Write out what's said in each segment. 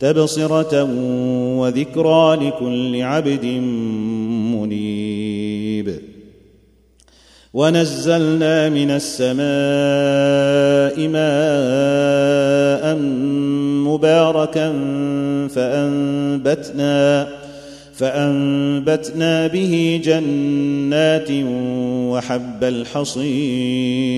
تبصرة وذكرى لكل عبد منيب. ونزلنا من السماء ماء مباركا فأنبتنا فأنبتنا به جنات وحب الحصيد.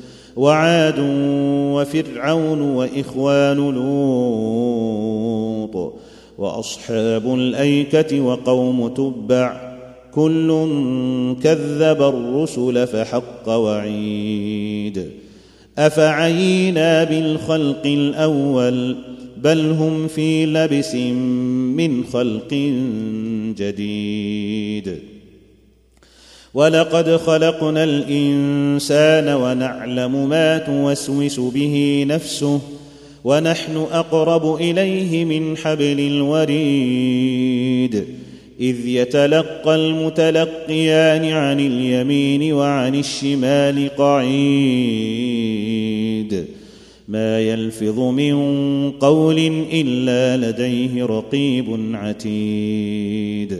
وعاد وفرعون وإخوان لوط وأصحاب الأيكة وقوم تبع كل كذب الرسل فحق وعيد أفعينا بالخلق الأول بل هم في لبس من خلق جديد ولقد خلقنا الإنسان ونعلم ما توسوس به نفسه ونحن أقرب إليه من حبل الوريد إذ يتلقى المتلقيان عن اليمين وعن الشمال قعيد. ما يلفظ من قول إلا لديه رقيب عتيد.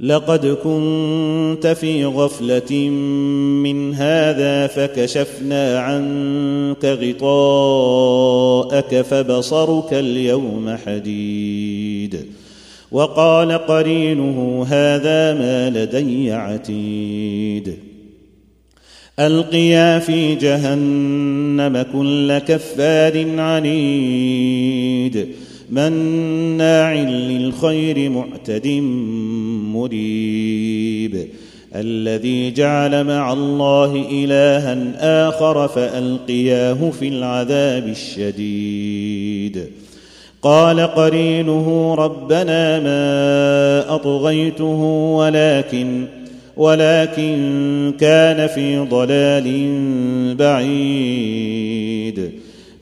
لقد كنت في غفلة من هذا فكشفنا عنك غطاءك فبصرك اليوم حديد. وقال قرينه هذا ما لدي عتيد. ألقيا في جهنم كل كفار عنيد. مناع للخير معتد مريب الذي جعل مع الله إلها آخر فألقياه في العذاب الشديد. قال قرينه ربنا ما أطغيته ولكن ولكن كان في ضلال بعيد.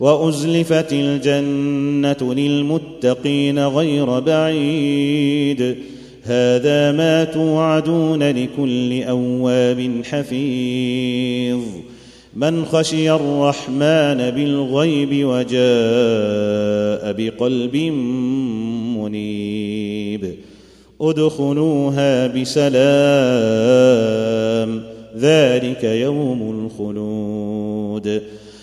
وأزلفت الجنة للمتقين غير بعيد. هذا ما توعدون لكل أواب حفيظ. من خشي الرحمن بالغيب وجاء بقلب منيب. ادخلوها بسلام ذلك يوم الخلود.